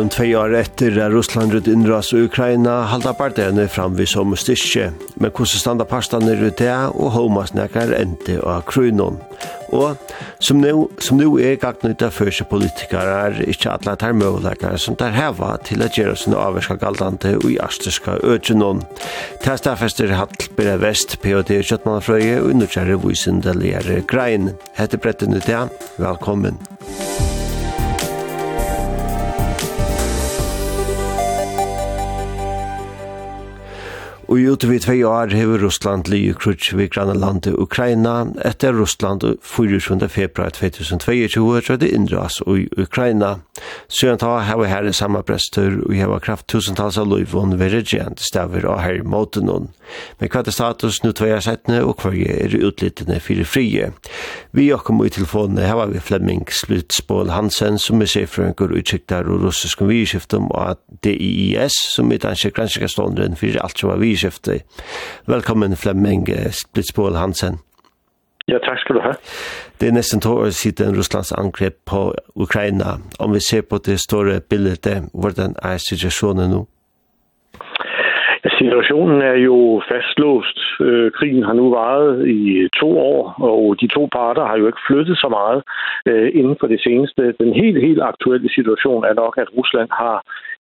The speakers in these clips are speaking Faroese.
om tvei år etter er Russland rutt innras och Ukraina halda parterne fram vi som styrke. Men hvordan standa partene rutt det og homas nekkar ente av krunon. Og som nu, som nu er gagnuta førse politikere er ikke alle tar møvleikere som tar heva til å gjøre sin avverska galdante og i astriska økjennom. Testafester Hatlbira Vest, P.O.D. Kjøttmannfrøye og underkjære visendeligere grein. Hette brettene til, velkommen. Velkommen. Og i utover tvei år hever Russland li i krutsk vi landet Ukraina etter Russland 24. februar 2022 tredje indras i Ukraina. Søren ta hever samme samabrester og hever kraft tusentals av loivån ved regent staver av herre måten hon. Men hva er status nu tvei settene og hva er utlittene fire frie. Vi okkom i telefonene hever vi Flemming Slutspål Hansen som er sefrønker utsiktar og russisk virskiftum og DIIS som er dansk granskaståndren fyrir alt som er vi byskiftet. Velkommen Flemming Splitsbål Hansen. Ja, takk skal du ha. Det er nesten to år siden Russlands angrep på Ukraina. Om vi ser på det store bildet, hvordan er situasjonen nå? Situationen er jo fastlåst. Krigen har nu varet i to år, og de to parter har jo ikke flyttet så meget inden for det seneste. Den helt, helt aktuelle situation er nok, at Rusland har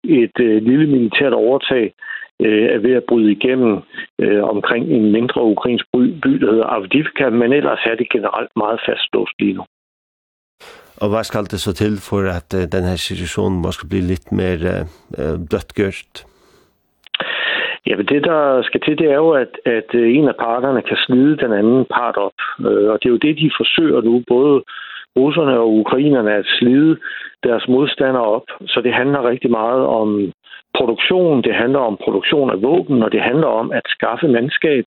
et lille militært overtag øh, er ved at bryde igennem øh, omkring en mindre ukrainsk by, by der hedder Avdivka, men ellers er det generelt meget fastlåst lige nu. Og hvad skal det så til for at øh, den her situation måske blive lidt mere øh, bløtgørt? Ja, men det der skal til, det er jo, at, at en af parterne kan slide den anden part op. Og det er jo det, de forsøger nu, både russerne og ukrainerne, at slide deres modstandere op. Så det handler rigtig meget om produktion, det handler om produktion af våben, og det handler om at skaffe mandskab,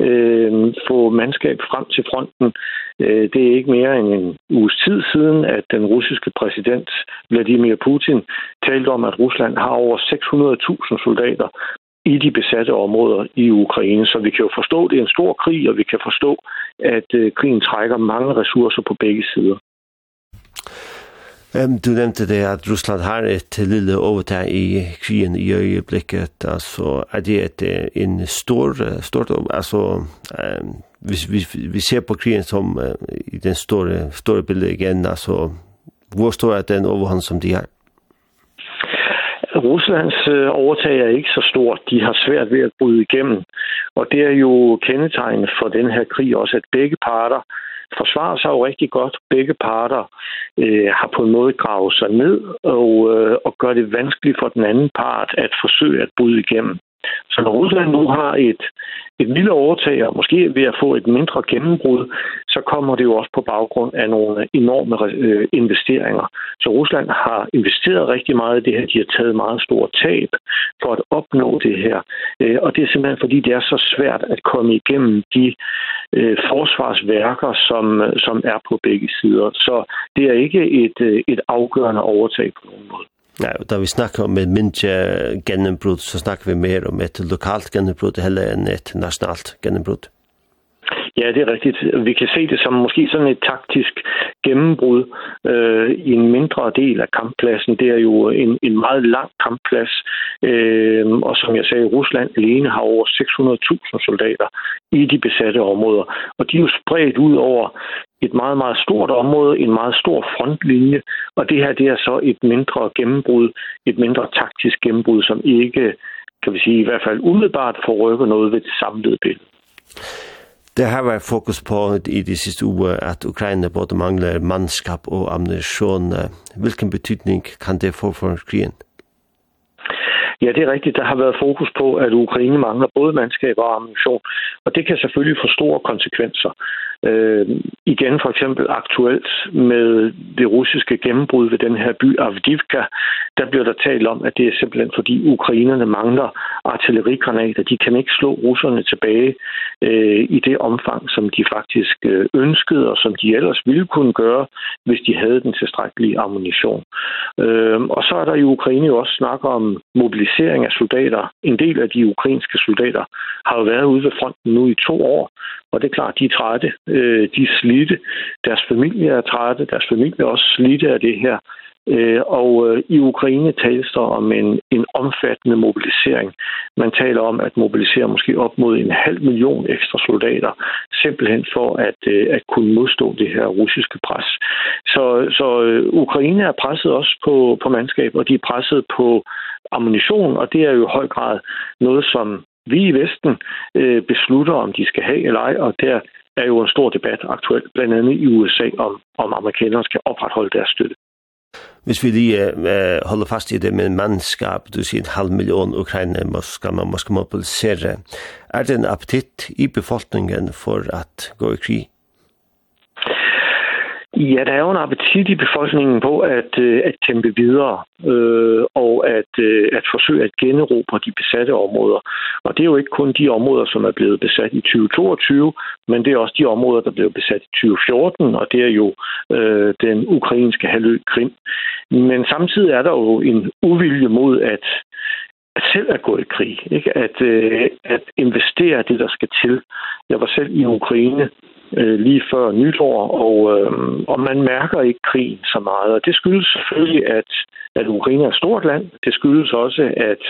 øh, få mandskab frem til fronten. Øh, det er ikke mere end en uges tid siden, at den russiske præsident Vladimir Putin talte om, at Rusland har over 600.000 soldater i de besatte områder i Ukraine. Så vi kan jo forstå, at det er en stor krig, og vi kan forstå, at øh, krigen trækker mange ressourcer på begge sider. Um, du nevnte det at Russland har et lille overtag i krigen i øyeblikket, altså er det et, en stor, stort, altså um, vi, vi, vi ser på krigen som uh, i den store, store bildet igen, altså hvor stor er den overhånd som de har? Ruslands overtag er ikke så stort. De har svært ved at bryde igennem. Og det er jo kendetegnet for den her krig også, at begge parter forsvarer sig jo rigtig godt. Begge parter øh, har på en måde gravet sig ned og, øh, og gør det vanskeligt for den anden part at forsøge at bryde igennem. Så når Rusland nu har et, et lille overtag, og måske ved at få et mindre gennembrud, så kommer det jo også på baggrund af nogle enorme øh, investeringer. Så Rusland har investeret rigtig meget i det her. De har taget meget store tab for at opnå det her. Øh, og det er simpelthen, fordi det er så svært at komme igennem de øh, forsvarsværker, som, som er på begge sider. Så det er ikke et, et afgørende overtag på nogen måde. Ja, då vi snackar om et mindre genombrott så snackar vi mer om ett lokalt genombrott heller enn ett nationellt genombrott. Ja, det er rigtigt. Vi kan se det som måske sådan et taktisk gennembrud øh, i en mindre del af kamppladsen. Det er jo en, en meget lang kampplads, øh, og som jeg sagde, Rusland alene har over 600.000 soldater i de besatte områder, og de er jo spredt ud over et meget, meget stort område, en meget stor frontlinje, og det her det er så et mindre gennembrud, et mindre taktisk gennembrud, som ikke, kan vi sige, i hvert fald umiddelbart forrykker noget ved det samlede billede. Det har vært fokus på i de siste uger at Ukraina både mangler mannskap og ammunition. Hvilken betydning kan det få for krigen? Ja, det er rigtigt. Der har været fokus på, at Ukraine mangler både mandskab og ammunition, og det kan selvfølgelig få store konsekvenser. Øh, igen for eksempel aktuelt med det russiske gennembrud ved den her by Avdivka, der bliver der talt om, at det er simpelthen fordi ukrainerne mangler artillerigranater. De kan ikke slå russerne tilbage øh, i det omfang, som de faktisk ønskede, og som de ellers ville kunne gøre, hvis de havde den tilstrækkelige ammunition. Øh, og så er der i Ukraine jo også snak om mobilisering af soldater. En del af de ukrainske soldater har jo været ude ved fronten nu i to år, og det er klart, de er trætte, øh, de er slidte, deres familie er trætte, deres familie er også slidte af det her. Og i Ukraine tales der om en, en omfattende mobilisering. Man taler om at mobilisere måske op mod en halv million ekstra soldater, simpelthen for at, at kunne modstå det her russiske pres. Så, så Ukraine er presset også på, på mandskab, og de er presset på ammunition, og det er jo i høj grad noget, som vi i Vesten øh, beslutter, om de skal have eller ej, og der er jo en stor debat aktuelt, blandt andet i USA, om, om amerikanerne skal opretholde deres støtte. Hvis vi lige uh, holder fast i det med mannskap, du sier en halv million ukrainer man skal, man skal mobilisere, er det en appetitt i befolkningen for at gå i krig? Ja, der er jo en appetit i befolkningen på at, at kæmpe videre øh, og at, at forsøge at generobre de besatte områder. Og det er jo ikke kun de områder, som er blevet besat i 2022, men det er også de områder, der blev besat i 2014, og det er jo øh, den ukrainske halvø Krim. Men samtidig er der jo en uvilje mod at at selv at gå i krig, ikke? At, øh, at investere det, der skal til. Jeg var selv i Ukraine øh, lige før nytår, og, øh, og man mærker ikke krigen så meget. Og det skyldes selvfølgelig, at, at Ukraine er et stort land. Det skyldes også, at,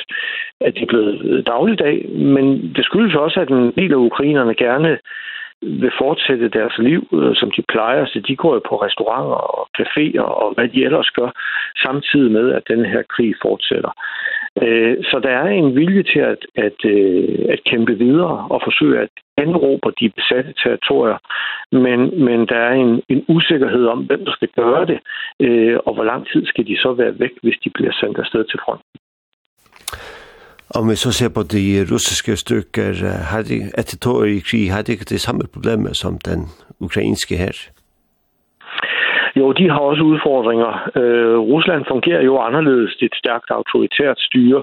at det er blevet dagligdag, men det skyldes også, at en del af ukrainerne gerne vil fortsætte deres liv, som de plejer, så de går jo på restauranter og caféer og hvad de ellers gør, samtidig med, at den her krig fortsætter. Så der er en vilje til at, at, at kæmpe videre og forsøge at generober de besatte territorier, men, men der er en, en usikkerhed om, hvem der skal gøre det, øh, og hvor lang tid skal de så være væk, hvis de bliver sendt afsted til fronten. Om vi så ser på de russiske styrker, har de, etter to år i krig, har de ikke det samme problemet som den ukrainske her? Jo, de har også udfordringer. Øh, Rusland fungerer jo anderledes. Det er et stærkt autoritært styre,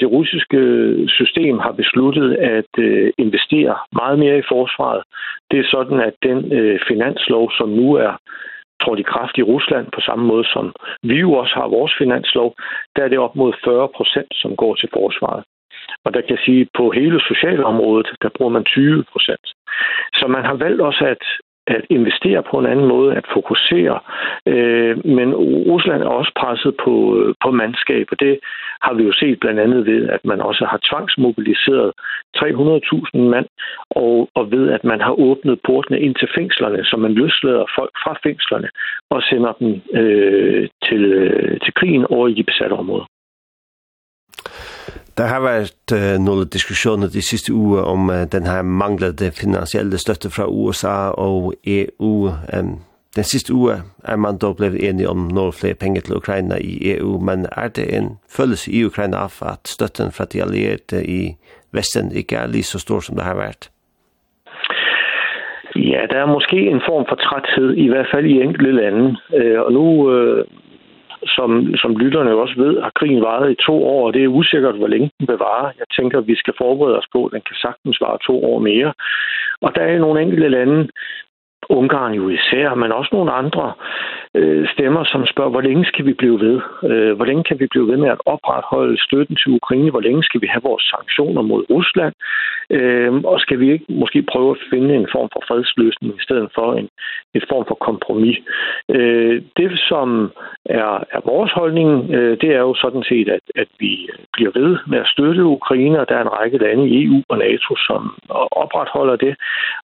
det russiske system har besluttet at investere meget mere i forsvaret. Det er sådan, at den finanslov, som nu er trådt i kraft i Rusland på samme måde som vi jo også har vores finanslov, der er det op mod 40 procent, som går til forsvaret. Og der kan jeg sige, på hele socialområdet, der bruger man 20 procent. Så man har valgt også at at investere på en anden måde, at fokusere. Øh, men Rusland er også presset på, på mandskab, og det har vi jo set blandt andet ved, at man også har tvangsmobiliseret 300.000 mand, og, og ved, at man har åbnet portene ind til fængslerne, så man løslader folk fra fængslerne og sender dem øh, til, øh, til krigen over i de besatte områder. Det har vært uh, noen diskusjoner de siste uge om uh, den her manglede finansielle støtte fra USA og EU. Um, den siste uge er man da blevet enig om noen flere penger til Ukraina i EU, men er det en følelse i Ukraina av at støtten fra de allierte i Vesten ikke er lige så stor som det har vært? Ja, der er måske en form for træthed, i hvert fald i enkelte lande. Uh, og nu... uh som, som lytterne jo også ved, har krigen varet i to år, og det er usikkert, hvor længe den bevarer. Jeg tænker, at vi skal forberede os på, at den kan sagtens vare to år mere. Og der er nogle enkelte lande, Ungarn jo især, men også nogle andre, øh, stemmer, som spørger, hvor længe skal vi blive ved? Øh, hvor længe kan vi blive ved med at opretholde støtten til Ukraine? Hvor længe skal vi have vores sanktioner mod Rusland? Øh, og skal vi ikke måske prøve at finde en form for fredsløsning i stedet for en, en form for kompromis? Øh, det, som er, er vores holdning, øh, det er jo sådan set, at, at vi bliver ved med at støtte Ukraine, og der er en række lande i EU og NATO, som opretholder det.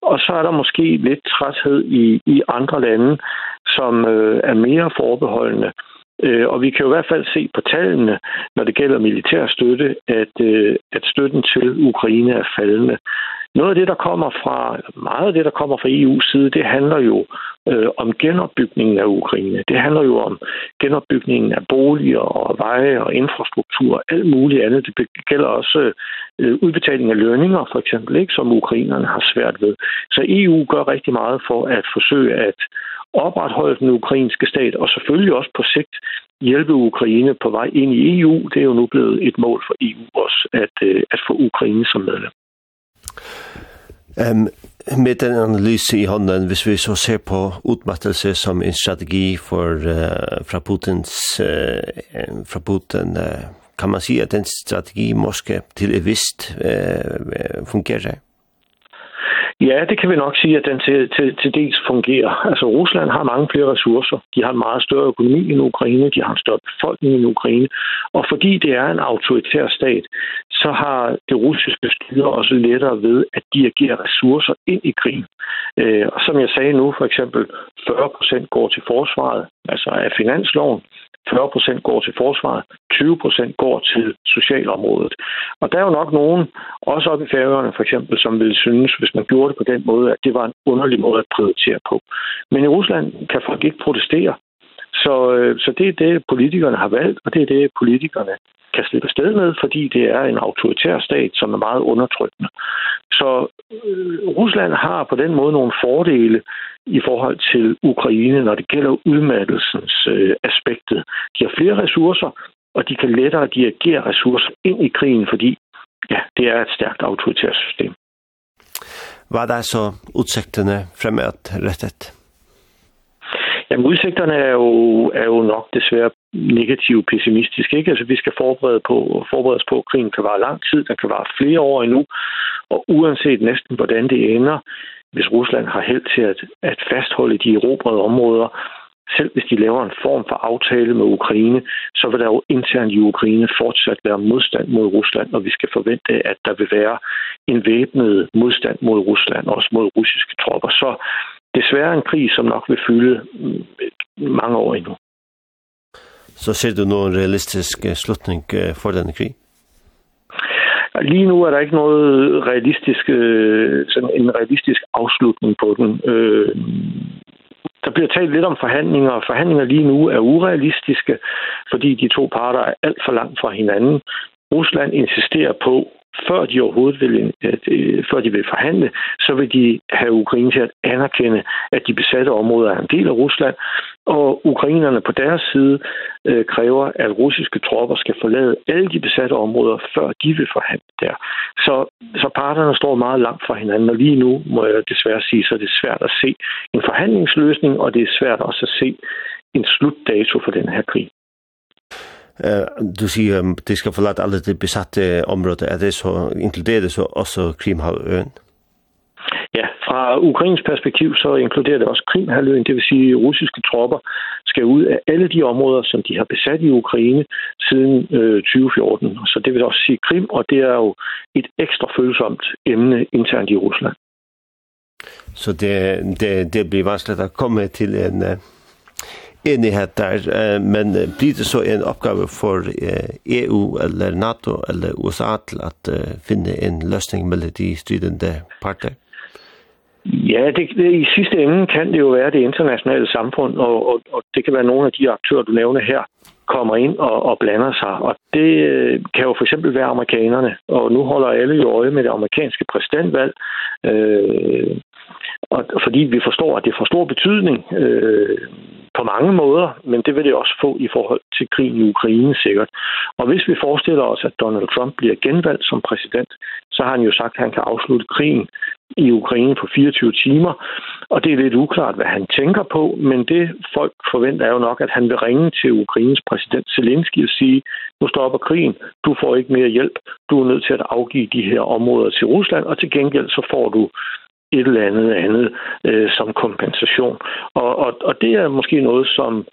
Og så er der måske lidt træthed i, i andre lande, som øh, er mere forbeholdende. Øh, og vi kan jo i hvert fald se på tallene, når det gælder militær støtte, at, øh, at støtten til Ukraine er faldende. Noget af det, der kommer fra, meget af det, der kommer fra EU's side, det handler jo øh, om genopbygningen af Ukraine. Det handler jo om genopbygningen af boliger og veje og infrastruktur og alt muligt andet. Det gælder også øh, udbetaling af lønninger, for eksempel, ikke, som ukrainerne har svært ved. Så EU gør rigtig meget for at forsøge at opretholde den ukrainske stat, og selvfølgelig også på sigt hjælpe Ukraine på vej ind i EU. Det er jo nu blevet et mål for EU også, at, at få Ukraine som medlem. Um, med den analyse i hånden, hvis vi så ser på utmattelse som en strategi for, uh, fra, Putins, uh, fra Putin, uh, kan man si at den strategi måske til et vist uh, fungerer? Ja, det kan vi nok sige, at den til, til, til dels fungerer. Altså, Rusland har mange flere ressourcer. De har en meget større økonomi end Ukraine. De har en større befolkning end Ukraine. Og fordi det er en autoritær stat, så har det russiske styre også lettere ved at dirigere ressourcer ind i krigen. Øh, og som jeg sagde nu, for eksempel 40 procent går til forsvaret, altså af finansloven. 40 går til forsvaret, 20 går til socialområdet. Og der er jo nok nogen, også oppe i færøerne for eksempel, som ville synes, hvis man gjorde det på den måde, at det var en underlig måde at prioritere på. Men i Rusland kan folk ikke protestere. Så, øh, så det er det, politikerne har valgt, og det er det, politikerne kan slippe sted med, fordi det er en autoritær stat, som er meget undertrykkende. Så øh, Rusland har på den måde nogle fordele i forhold til Ukraine, når det gælder udmattelsens øh, aspektet. De har flere ressourcer, og de kan lettere dirigere ressourcer ind i krigen, fordi ja, det er et stærkt autoritært system. Hvad er så udsigterne fremad rettet? Jamen, udsigterne er jo, er jo nok desværre negativt pessimistiske. Ikke? Altså, vi skal forberede på, forberedes på, at krigen kan vare lang tid, den kan vare flere år endnu, og uanset næsten, hvordan det ender, hvis Rusland har held til at, at fastholde de erobrede områder, selv hvis de laver en form for aftale med Ukraine, så vil der jo internt i Ukraine fortsat være modstand mod Rusland, og vi skal forvente, at der vil være en væbnet modstand mod Rusland, også mod russiske tropper. Så desværre en krig, som nok vil fylde mange år endnu. Så ser du noen realistisk slutning for denne krig? Lige nu er der ikke noget realistisk, sådan en realistisk afslutning på den. Der bliver talt lidt om forhandlinger, og forhandlinger lige nu er urealistiske, fordi de to parter er alt for langt fra hinanden. Rusland insisterer på før de overhovedet vil, før de vil forhandle, så vil de have Ukraine til at anerkende, at de besatte områder er en del af Rusland, og ukrainerne på deres side øh, kræver, at russiske tropper skal forlade alle de besatte områder, før de vil forhandle der. Så, så parterne står meget langt fra hinanden, og lige nu, må jeg desværre sige, så er det svært at se en forhandlingsløsning, og det er svært også at se en slutdato for den her krig du sier de skal forlate alle de besatte områder, er det så inkluderer det så også Krimhavøen? Ja, fra Ukrains perspektiv så inkluderer det også Krimhalvøen, det vil sige russiske tropper skal ud af alle de områder, som de har besat i Ukraine siden øh, 2014. Så det vil også sige Krim, og det er jo et ekstra følsomt emne internt i Rusland. Så det, det, det blir vanskeligt at komme til en, enighet der, men blir det så en oppgave for EU eller NATO eller USA til at finne en løsning mellom de stridende parter? Ja, det, det, i sidste ende kan det jo være det internationale samfund, og, og, og det kan være nogle af de aktører, du nævner her, kommer ind og, og blander sig. Og det kan jo for eksempel være amerikanerne, og nu holder alle jo øje med det amerikanske præsidentvalg, øh, og, fordi vi forstår, at det får stor betydning, øh, på mange måder, men det vil det også få i forhold til krigen i Ukraine sikkert. Og hvis vi forestiller os, at Donald Trump bliver genvalgt som præsident, så har han jo sagt, at han kan afslutte krigen i Ukraine på 24 timer, og det er lidt uklart, hvad han tænker på, men det folk forventer er jo nok, at han vil ringe til Ukraines præsident Zelensky og sige, nu stopper krigen, du får ikke mere hjælp, du er nødt til at afgive de her områder til Rusland, og til gengæld så får du et eller andet andet øh, som kompensation. Og, og, og det er måske noget, som,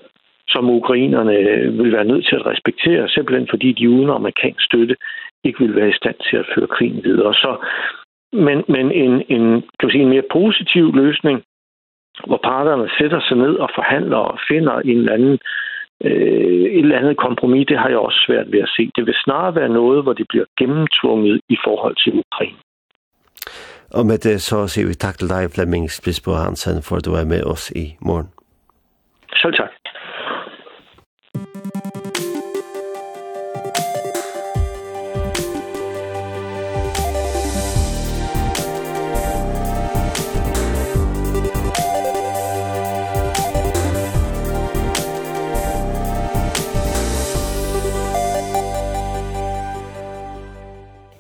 som ukrainerne vil være nødt til at respektere, simpelthen fordi de uden amerikansk støtte ikke vil være i stand til at føre krigen videre. Så, men men en, en, kan man sige, en mere positiv løsning, hvor parterne sætter sig ned og forhandler og finder en eller anden øh, et eller andet kompromis, det har jeg også svært ved at se. Det vil snarere være noget, hvor det bliver gennemtvunget i forhold til Ukraine. Og med det så sier vi takk til deg, Flemming Sprisbo Hansen, for at du er med oss i morgen. Selv takk.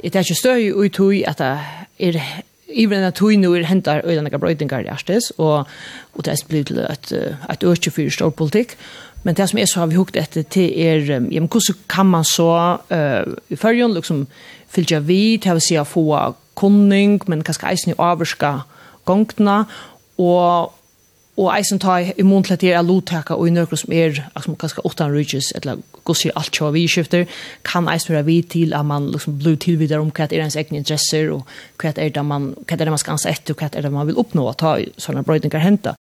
Det er ikke støy ut i at det er i den här er hentar øyne öjlandiga brøydingar i Arstes og, og det er blitt til et, et ökje för stor politikk. Men det som er så har vi hukt etter til er, ja, men hvordan kan man så uh, i förrjön liksom fylltja vid, det si å få kunning, men kanskje eisen i avvarska gångna, og og eisen ta i mån til at det er lottaka og i nøkker som er som kanskje åttan rujus eller gosir alt kjava vi skifter kan eisen være vid til at man liksom blir tilvidar om hva er ens egne interesser og hva er det man, hva er det man skal ansa etter og hva er det man vil oppnå ta sånne brøydingar henta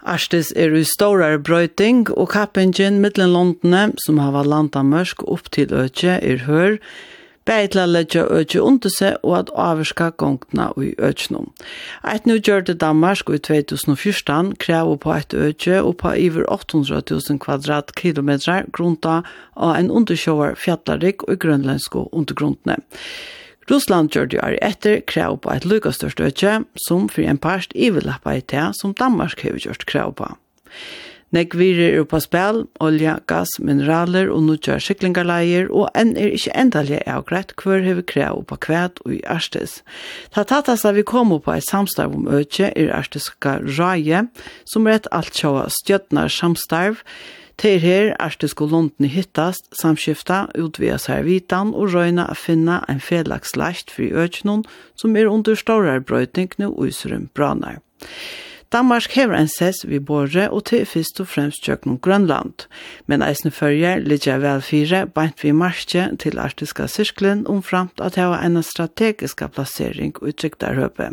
Arstis er i stora brøyting, og kappingen mittlen landene, som har vært landa mørsk opp til økje, er hør, bæði til að leggja økje under seg og at avvarska gongtna i økjennom. Eit nu gjør det Danmark i 2014 krever på eit økje og på iver 800 000 kvadratkilometrar grunta av en undersjåar fjallarik og grønlandsko undergruntne. Russland gjør det er etter krav på et lukastørst økje, som for en parst iverlappa i som Danmark har gjort krav på. Nek virer er på spil, olja, gas, mineraler og nutja skiklingarleier, og enn er ikkje endalige avgreit hver hever krev på kvæt og i Arstes. Ta tatas da vi kom på ei samstarv om økje er Arsteska raje, som er et alt sjåa stjøtnar samstarv, Til her er det skulle London hittast, samskifta, utvia seg vitan og røyna å finne en fedlags lagt for i økjennom som er under stårarbrøyting og usrum branar. Danmark hever en sess vi borre og til fyrst og fremst tjøkken Grønland, men eisne følger ligger vel fire beint vi marsje til artiska sirklen omframt at det var en strategiska plassering og høpe.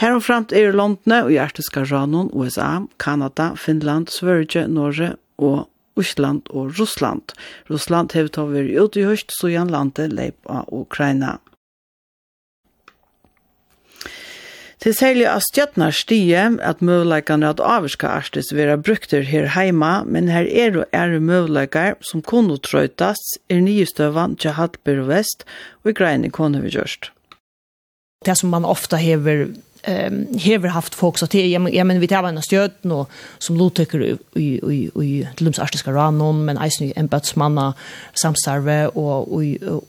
Her omframt er Londne og i arktiska ranon USA, Kanada, Finland, Sverige, Norge og Osland og Russland. Russland hevet over i utgjørst så gjenn landet leip av Ukraina. Til særlig av stjøtnar stie at møvleikene at avvarska artis vera brukter her heima, men her er og er møvleikar som kunne trøytast er nyestøvan til Hallberg og Vest og i grein i kone vi gjørst. Det som man ofta hever ehm hever haft folk så till jag men vi tar en stöd nu som lotiker i i i till lums artiska ranon men eisen embatsmanna samstarve och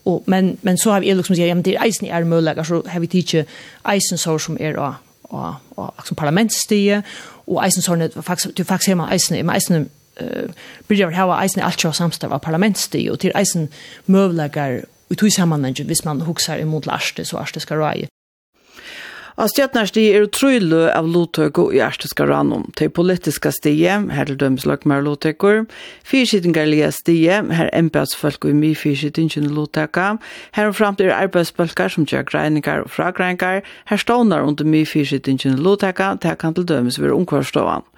och men men så har vi liksom säger men det eisen är möjligt så har vi teacher eisen så som är och och och som parlamentstie och eisen så net faktiskt du faktiskt hemma eisen i eisen eh byrjar hava eisen allt sjá samstarve parlamentstie och till eisen möjligt i tog sammanhang hvis man huxar emot Lars så Lars det ska röja Av stjøtnersti er utrøylu av lottøk og jærstiska rannom. Til politiska stie, her til dømes løkmer lottøkker, fyrskittingarlige stie, her embedsfolk og mye fyrskittingene lottøkker, her og fram til arbeidsbølkar som gjør greiningar og fragreiningar, her stånar under mye fyrskittingene lottøkker, til kan til dømes ved omkvarståan.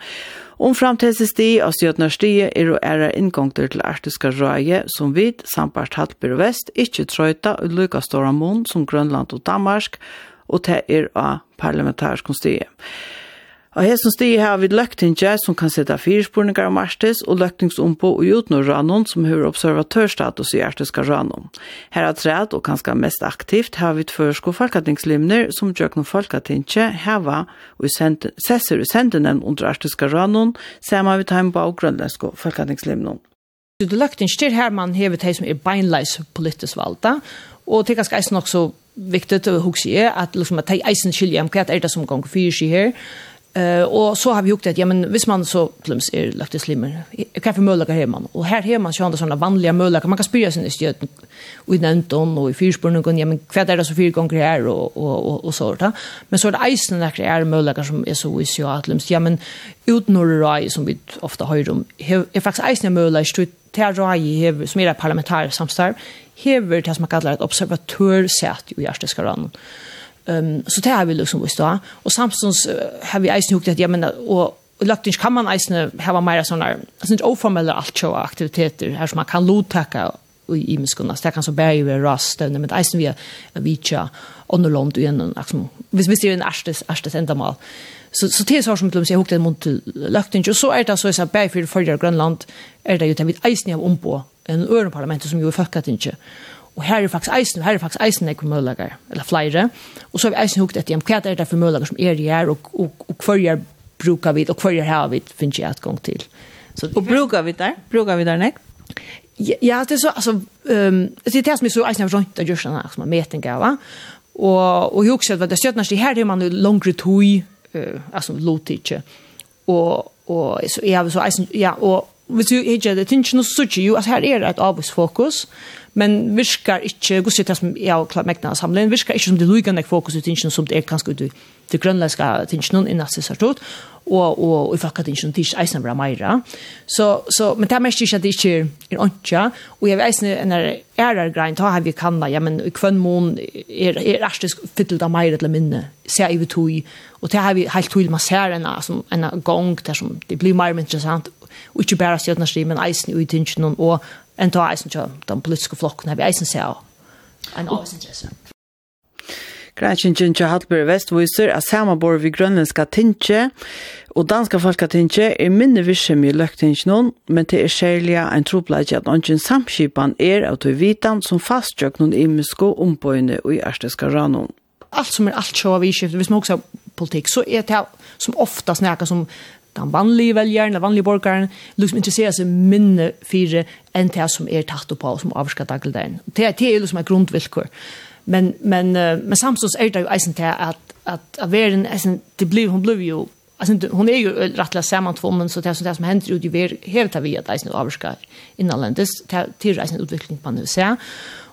Om fram til sti stjøtnar sti, er og æra inngångter til artiska røye som vid, Sampart Halper og Vest, ikkje trøyta og lykastora mån som Grønland og Danmark, og det er av parlamentarisk konstige. Og hesten stig har vi løktingje som kan sette fyrspurningar om Arstis og løgtingsombo og utnorranon som har observatørstatus i Arstiska ranon. Her er træt og kanskje mest aktivt har vi tførsko folketingslimner som gjør noen folketingje heva og sesser i sendenen under Arstiska ranon saman vi heimba og grønlandsko folketingslimner. Du løgtinge til her man hever hei som er beinleis politisk valda og det er ganske eisen også viktigt att huxa är att liksom att ta isen skilja om kvart är det som gång för sig här. Eh och så har vi gjort att ja men visst man så plums är lagt det slimmer. Kan för möjliga hemma och här hemma så andra såna vanliga möjliga man kan spyra sin stöd och i ton och i fyrspåren ja men kvart är det så fyra gånger här och och och, och så där. Men så är det isen där är möjliga som är så i ju att ja men utnorra som vi ofta hör om är faktiskt isen möjliga det rådet som är det parlamentariska samstarv hever det som man kallar et observatörsät i Arktiska rådet. Um, så det har vi liksom visst då. Och samstånds har vi eisen hukket at, ja, men, og Och lagt kan man eisen hava meira sånne, sånne oformelle altjåa aktiviteter her som man kan lottaka i imenskunna. Det kan så bære jo raststøvne, men eisen vi er vitja underlånd igjen, liksom, hvis vi ser en erstes, erstes endamal. Så, så det är så som klubben sier, hukte mot løkting, og så är det så så sier, för för Grönland är det ju den vidt eisen av på en ørenparlamentet som ju er fuckat och här är faktiskt isen här är faktiskt isen eisen kommer lägga eller flyga och så har vi eisen hukt etter, hva er det för möjliga som är det är och och och för brukar vi, och för er her vi ju att gång till. Så, och brukar vi där Brukar vi där nek? Ja, det er så, altså, um, det er det som er så eisen har rønt av gjørsene, som er metinga, va? Og, og jeg husker at det stjøtnast i her, det er man jo langere tog, eh alltså lotiche och och så jag har så ja och hvis du ikke det tingen så suche jo at her er det et avvis fokus men virkar ikke gusse det som jeg har klart mekna samlen virkar ikke som det lugande fokus i som det er ganske ut det grønlandska tingsnon i nasse sartot, og og i fakka tingsnon tis eisen bra meira. Så så men det mest ikkje at det ikkje er ontja, og jeg veisne når ærar grein ta har vi kan ja, men kvønn mon er er rastisk fylt av meira til minne. ser i vi och og det har vi helt till man ser en som en gong der som det blir meira interessant. Og ikkje berre stjørnar stri, men eisen i tingsnon og en ta eisen til den politiske flocken har vi eisen ser. En avsintresse. Grænsingen til Hallberg Vest viser at samarbeid ved grønlandske tinge, og danske danska folkatinge er minne virksem i løgtingene, men det er særlig en troblad at noen samskipan er av til vitan som fastgjøk noen imiske ombøyene i ærsteska ranon. Alt som er alt sjå av iskift, hvis man også har politikk, så er det som ofta snakker som den vanlige veljeren, den vanlige borgeren, liksom interesserer seg minne fire enn det som er tatt på og som avskatt dagligdagen. Det er, det er liksom et grundvilkår men men men Samsons är det ju isen att att att världen isen det blev hon blev ju alltså hon är ju rättla samman två men så det som det som händer ut i ver helt vi att isen avskar inlandet till isen utveckling på nu så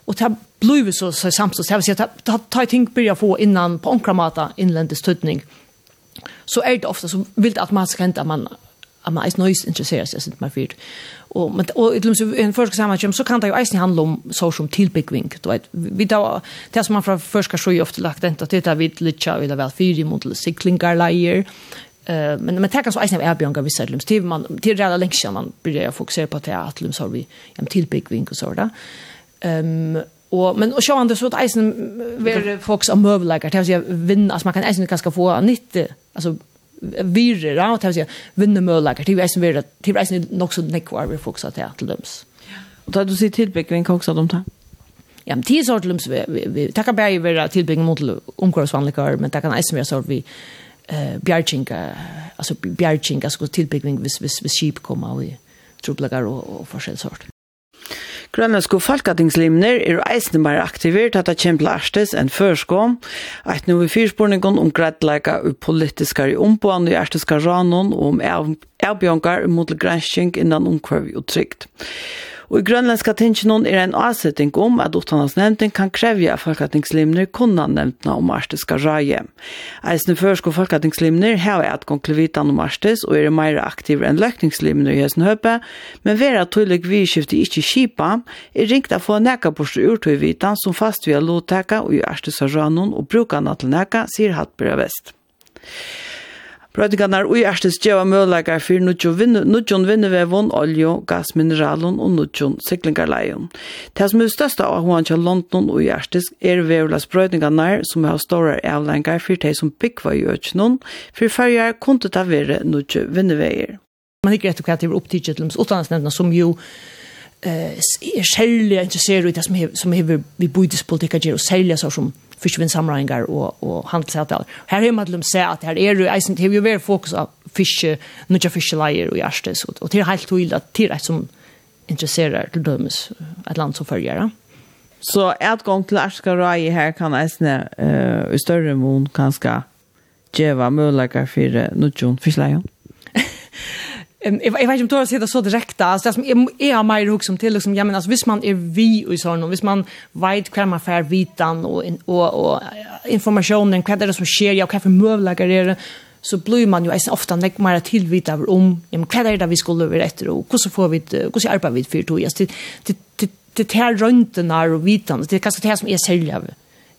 och ta blev så så Samsons så jag ta ta ting börja få innan på onkramata inlandets tutning så är det ofta så vill man automatiskt hända man at man er nøys interesserer seg sint meg fyrt. Og, men, og i en første sammenheng så kan det jo eisen handle om så som tilbyggving. Du vet, vi da, det som man fra første så ofte lagt enda til det vi lytter av da vel fyrt mot siklingarleier, Uh, men men tackar så eisen av Erbjörn gav vissa lums till man till redan länge sedan man börjar fokusera på att det att lums har vi en tillbyggving och så där. Ehm um, och men och så andra så att eisen ver folks av möbelläggar till att vinn, alltså man kan eisen ganska få nytt alltså virre, ja, det vil si vindemølager, det vil eisen virer, det vil eisen nok så nekvar vi fokusa til til døms. Og da du sier tilbygging, hva også de tar? Ja, men tid sort lums vi, vi, vi det kan bare mot omkvarvsvanlikar, men det kan eisen være sort vi eh bjärchinka alltså bjärchinka skulle tillbyggning vis vis vis sheep komma och trubblagar och, och forskell sort. Grønlandsko folketingslimner er eisne mer aktivert at det kjempe lærstes enn førskå. Eit noe fyrspårningen om greitleika og politiskar i ombående i erteska ranon og om avbjørngar mot gransking innan omkvarv og trygt. Og i grønlandska tingsjonen er en avsetting om at utdanningsnevnden kan krevja at folketingslimner kunne nevntene om arstiska raje. Eisne førsko folketingslimner har at konkluvitan om arstis og er meira aktiv enn løkningslimner i hessen høpe, men vera tullig vidskifte ikkje kipa, er ringt a få nekka borste urtøyvitan som fast vi har lovteka og i arktiska ranon og bruka at nekka, sier Hattbyrja Vest. Prøytingarnar ui erstis djeva møleikar fyrir nudjon vinnevevon, oljo, gasmineralon og nudjon siklingarleion. Det som er størsta av hoan til London ui erstis er vevulas prøytingarnar som har stårar avlengar for de som byggva i økjenon, fyrir fyrjar kunde ta vire nudjo vinneveir. Man ikke rett og det er opptidget til utdanningsnevna som jo eh, är særlig interessert i det som som hever vi bøydespolitikk og så som fiskevinnsamlingar og, og handelsavtaler. Her har man til å se at her er jo, eisen, til er jo fokus av fiske, nødja fiskeleier og gjerstes, og, og til helt tydelig at til eit som interesserer til dømes et land som følger. Så et gang til Arskarai her kan eisen uh, i større mån kanskje djeva muligheter for nødjon fiskeleier? Um, jag, jag vet inte om det så direkt där. Alltså, det som är, är mer hugg som till, liksom, ja, men, alltså, visst man är vi och sådant, visst man vet hur man får vitan och, och, och informationen, vad är det som sker, ja, kan för möjligheter är det, så blir man ju ofta nek mer tillvita om ja, men, vad är det vi skulle över efter och hur får vi, hur arbetar vi för to Alltså, det, det, det, det här och vitan, det är ganska det som är sälja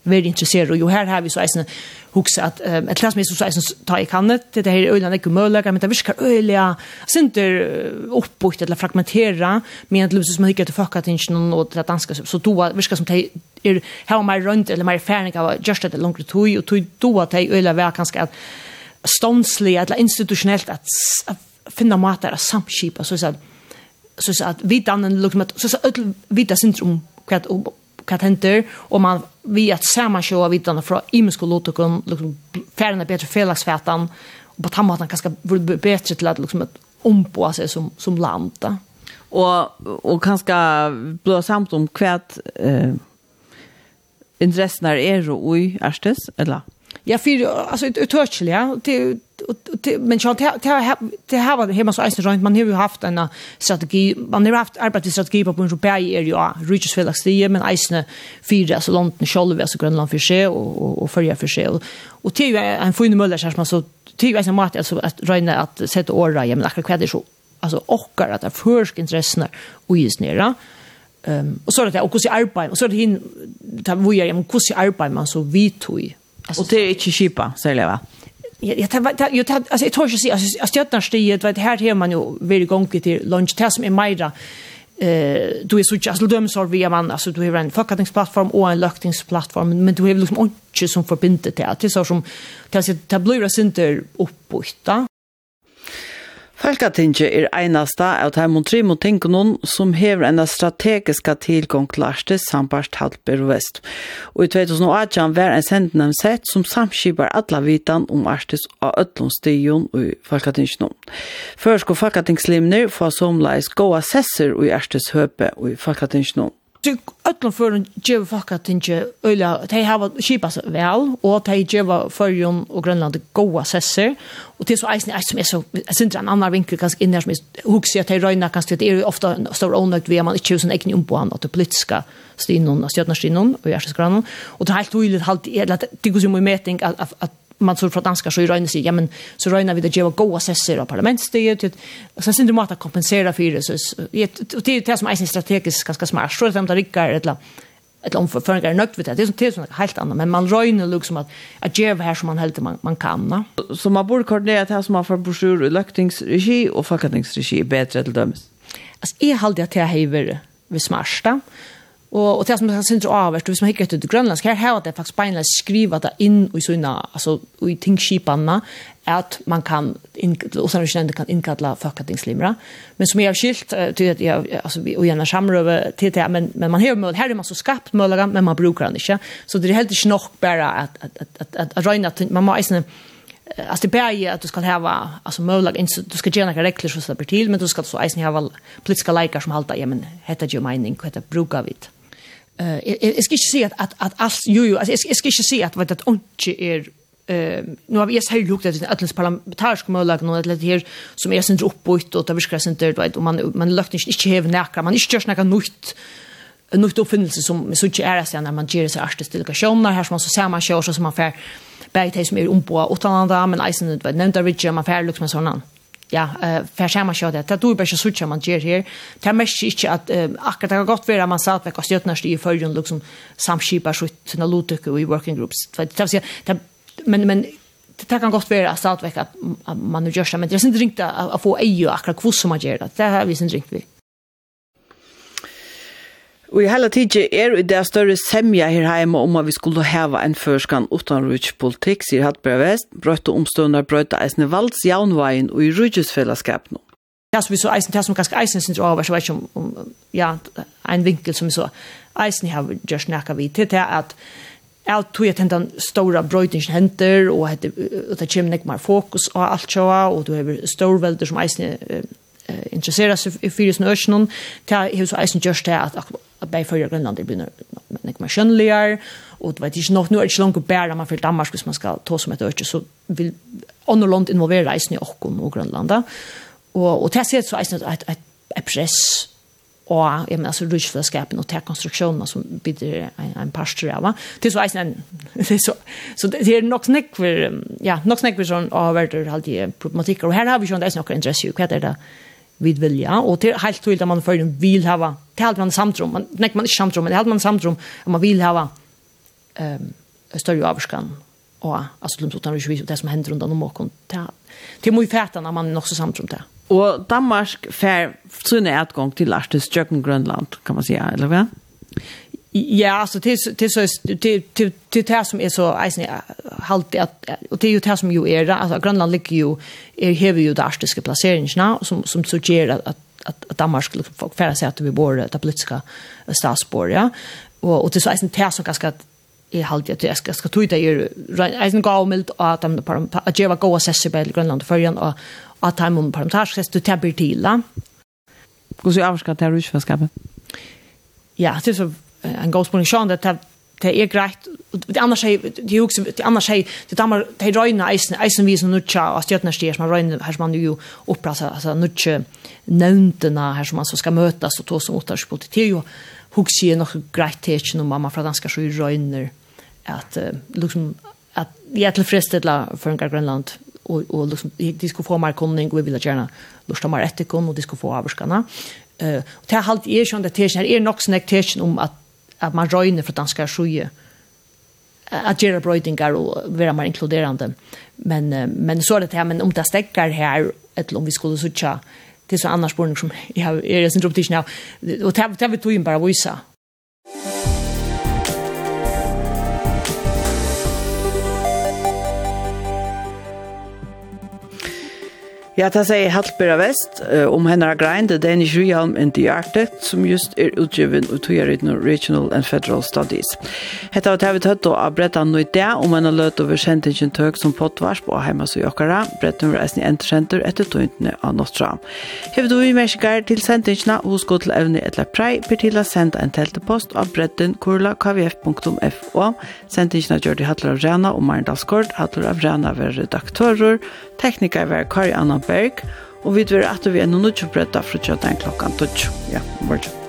veldig interessert. Og jo her har vi så eisen hukse at um, et klassmester så eisen tar i kannet, det her er øyne ikke mulig, men det virker øyne, sinter oppbukt eller fragmentera, men det som man ikke til fuck attention og det danske, så då virker som det er her og mer rundt, eller mer ferdig av just det langere tog, og tog då at det øyne var kanskje at stånslig, eller institutionellt, at, at finna mater av samskipa, så att så att vi dannar liksom att så att vi där syndrom kvad hva henter, og man vi at av vidane fra imensko Lotokon liksom, færene bedre felagsfætan, og på den måten kanskje blir bedre til at liksom, omboa seg som, som land. Da. Og, og kanskje blå samt om hva eh, interessen er er og i erstes, eller? Ja, för alltså ett uttörkel ja. Det men så det det här var hemma så är det man har ju haft en strategi man har haft arbetsstrategi på en europeisk är ju reaches för laxte men isne fyra så långt London själv så Grönland för sig och och följa för sig. Och det är ju en fin möjlighet så man så det är ju en mat alltså att räna att sätta åra ja men akkurat det så alltså ochkar att det försk intressen och is nere. Ehm och så är det och hur ser arbete och så är det hin där vi är men hur ser arbete man så vi tog Alltså, och det är inte kipa, säger jag va? Ja, ja, det, jo, det, alltså jag tror alltså att alltså stjärnstiget vet här här man ju vill gång till lunch test med Maira. Eh du är så just dem så vi man alltså du har en fuckatingsplattform och en löktingsplattform men du har liksom inte som förbinder det till så som kanske det blir inte uppbytta. Folketinget er einasta av Taimon Trimo Tinkonon som hever en strategiska tilgång til Arktis sambarst Halper og Vest. Og i 2018 var en sendende sett som samskipar alla vitan om Arktis av Øtlundstigen og Folketinget nå. Først går Folketingslimner for somleis gåa sesser og i Arktis høpe og i Folketinget nå til öllum førun geva fakka tinge øyla, tei hava skipa seg vel, og tei geva førjun og Grønland goa sesser, og til så eisen eis som er så, jeg synes en annan vinkel kanskje inn her som er hugsi at tei røyna kanskje, det er ofta stor ånøgt vi, man ikke hos en um omboan at det politiska stinon, stjøtna stinon, og hjertesgrannen, og det er helt uilig, det er helt uilig, det er helt uilig, det er helt uilig, det er helt man så från danska så i røyne sig, ja men så røyne vi det gjeva goa sesser av parlamentsstyret, så sen det du att kompensera för det, så det är det som är strategiskt ganska smart, så er det de ett ett eller för några nökt vid det, det er sånn är helt annat. Men man røyner liksom att att ge här som man helt man, man kan. va? Så man borde koordinera det här som man får brosjur i løktingsregi och fakkatingsregi bedre til dømes? Altså, jeg halde det här hever vi smarsta, og Og, og det som jeg synes er avvärst, hvis man hickar till grønlandsk, her har det faktisk bara skriva det inn i sånne, altså i tingskipene, at man kan in och sen kan inkalla fuckatingslimra. Men som jeg har skilt til at jeg, altså vi og gjerne samrøve til det men men man har möjlighet her er man så skapt möjliga men man brukar den ikke. Så det er helt inte nog at, at, at, at, at røyne, at man måste alltså det bär att du ska ha alltså möjliga du ska göra några regler så så till men du ska så eisen ha politiska likar som halta ja men heter ju mening heter brukar vid. Eh jag ska inte säga att att, att allt ju ju alltså jag ska inte säga att vad det inte är eh nu har vi så här lukt att allens parlamentarisk möjlighet nu att det här som är sen uppåt och det viskar sen där vet och man man lukt inte inte häv näka man inte görs några nytt nytt uppfinnelse som så inte är det när man ger sig artist till personer här som man så ser man kör så som man får bättre som är ombå åt andra men isen vet nämnda Richard man får lukt med sånan ja, uh, för samma kör det. Det då bara så tjänar man ger här. Det är mest inte att uh, akkurat det har gått vara man satt med kostjötnast i förrun liksom samskipa så sina lotuk i working groups. Det vill säga det men men det kan gott vara att att man nu gör så men det är inte ringt att få EU akkurat hur som man gör det. Det har vi sen ringt vi. Og i hele tiden er det større semja her hjemme om at vi skulle heve en førskan utan politikk, sier Hattberg Vest, brøtte omstående brøtte eisne valds jaunveien og i rujusfellesskapen. Ja, så vi så eisen, det som ganske eisen synes over, så vet ikke om, om ja, en vinkel som vi så eisen har gjort snakka vi til, til at alt tog at den store brøytingen henter, og at det kommer ikke mer fokus og alt sjåa, og du har storvelder som eisen eh, interesserar seg i fyrir sin ørsjonen, det har så eisen gjørst det at bei för Grönland det blir nek mer skönligare och det vet inte nog nu är det långt bära man för Danmark hvis man ska ta som ett öke så vill andra land involvera reisen i Åkkom och Grönland och och det ser så att att ett press och jag menar så rusch för skapen och konstruktionen som bidrar en, en pastor va det är så en det är så så det är nog snack för ja nog snack för sån av värder halt i problematiker och här har vi ju ändå några intresse ju vad är det vid vilja och till helt tydligt att man för en vill ha det hade man samtrum, man nej man inte samtrum, men det hade man samtrum om man vill ha ehm större avskan och alltså de utan vi det som händer runt om och ta till mycket fäta när man också samtrum där. Och Danmark fär sunne utgång till Lars Jöken Grönland kan man säga eller vad? Ja, alltså det det så det det det det som är så isen halt att och det är ju det som ju är alltså Grönland ligger ju är här ju där arktiska nu som som så ger att att att Danmark skulle få färra sig att vi bor det politiska statsbor ja och och det så är det som ganska i halde at jeg skal, skal det er eisen gavmild og at de at jeg var god assessor på Grønland og Førjan og at de om parlamentarisk sess du tabber til da. Hvordan er avskat det russfellesskapet? Ja, det er så en god spørsmål sånn at det er greit. Det andra er det jo det andra er det damer de røyna eisen eisen vi som nutja og stjørnastier som røyna her som man jo alltså altså nutja nøvntena her som man så skal møtas og ta som åttars på det er jo hugsi er nok greit til ikke mamma fra danskar så røyner at liksom at jeg er tilfredsstilla for en Grønland och och liksom de skulle få mer kunning och vi vill gärna lusta mer etikon och de skulle få avskana. Eh och det har halt är ju det här är nog snäkt om att at man røyner for danske sjuje at gjøre brøydingar og være mer inkluderande. Men, men så er det her, men om det stekker her, eller om vi skulle sutja, det er så annars spørning som jeg har, jeg er sin drøptisjon av, og det har vi tog inn bare vise, Ja, det sier Haltbera Vest uh, om hennar grein, The Danish Realm in the Arctic, som just er utgiven og togjerriten Regional and Federal Studies. Hetta av TV vi tøtt av brettan nå i det, om henne løt over kjentingen tøk som pottvars på heima så jokkara, brettan var eisen i Entersenter etter tøyntene av Nostra. Hever du i merskar til sendingene, hos gå til evne etla prei, per til å sende en teltepost av brettan kurla kvf.fo. Sendingene gjør de Hattler av Rena og Marendalskort, Hattler av Rena ved redaktører, tekniker ved Kari Anna Berg, og vi dver at vi er noen utjøpretta fra tjøttan klokkan 12. Ja, morgen.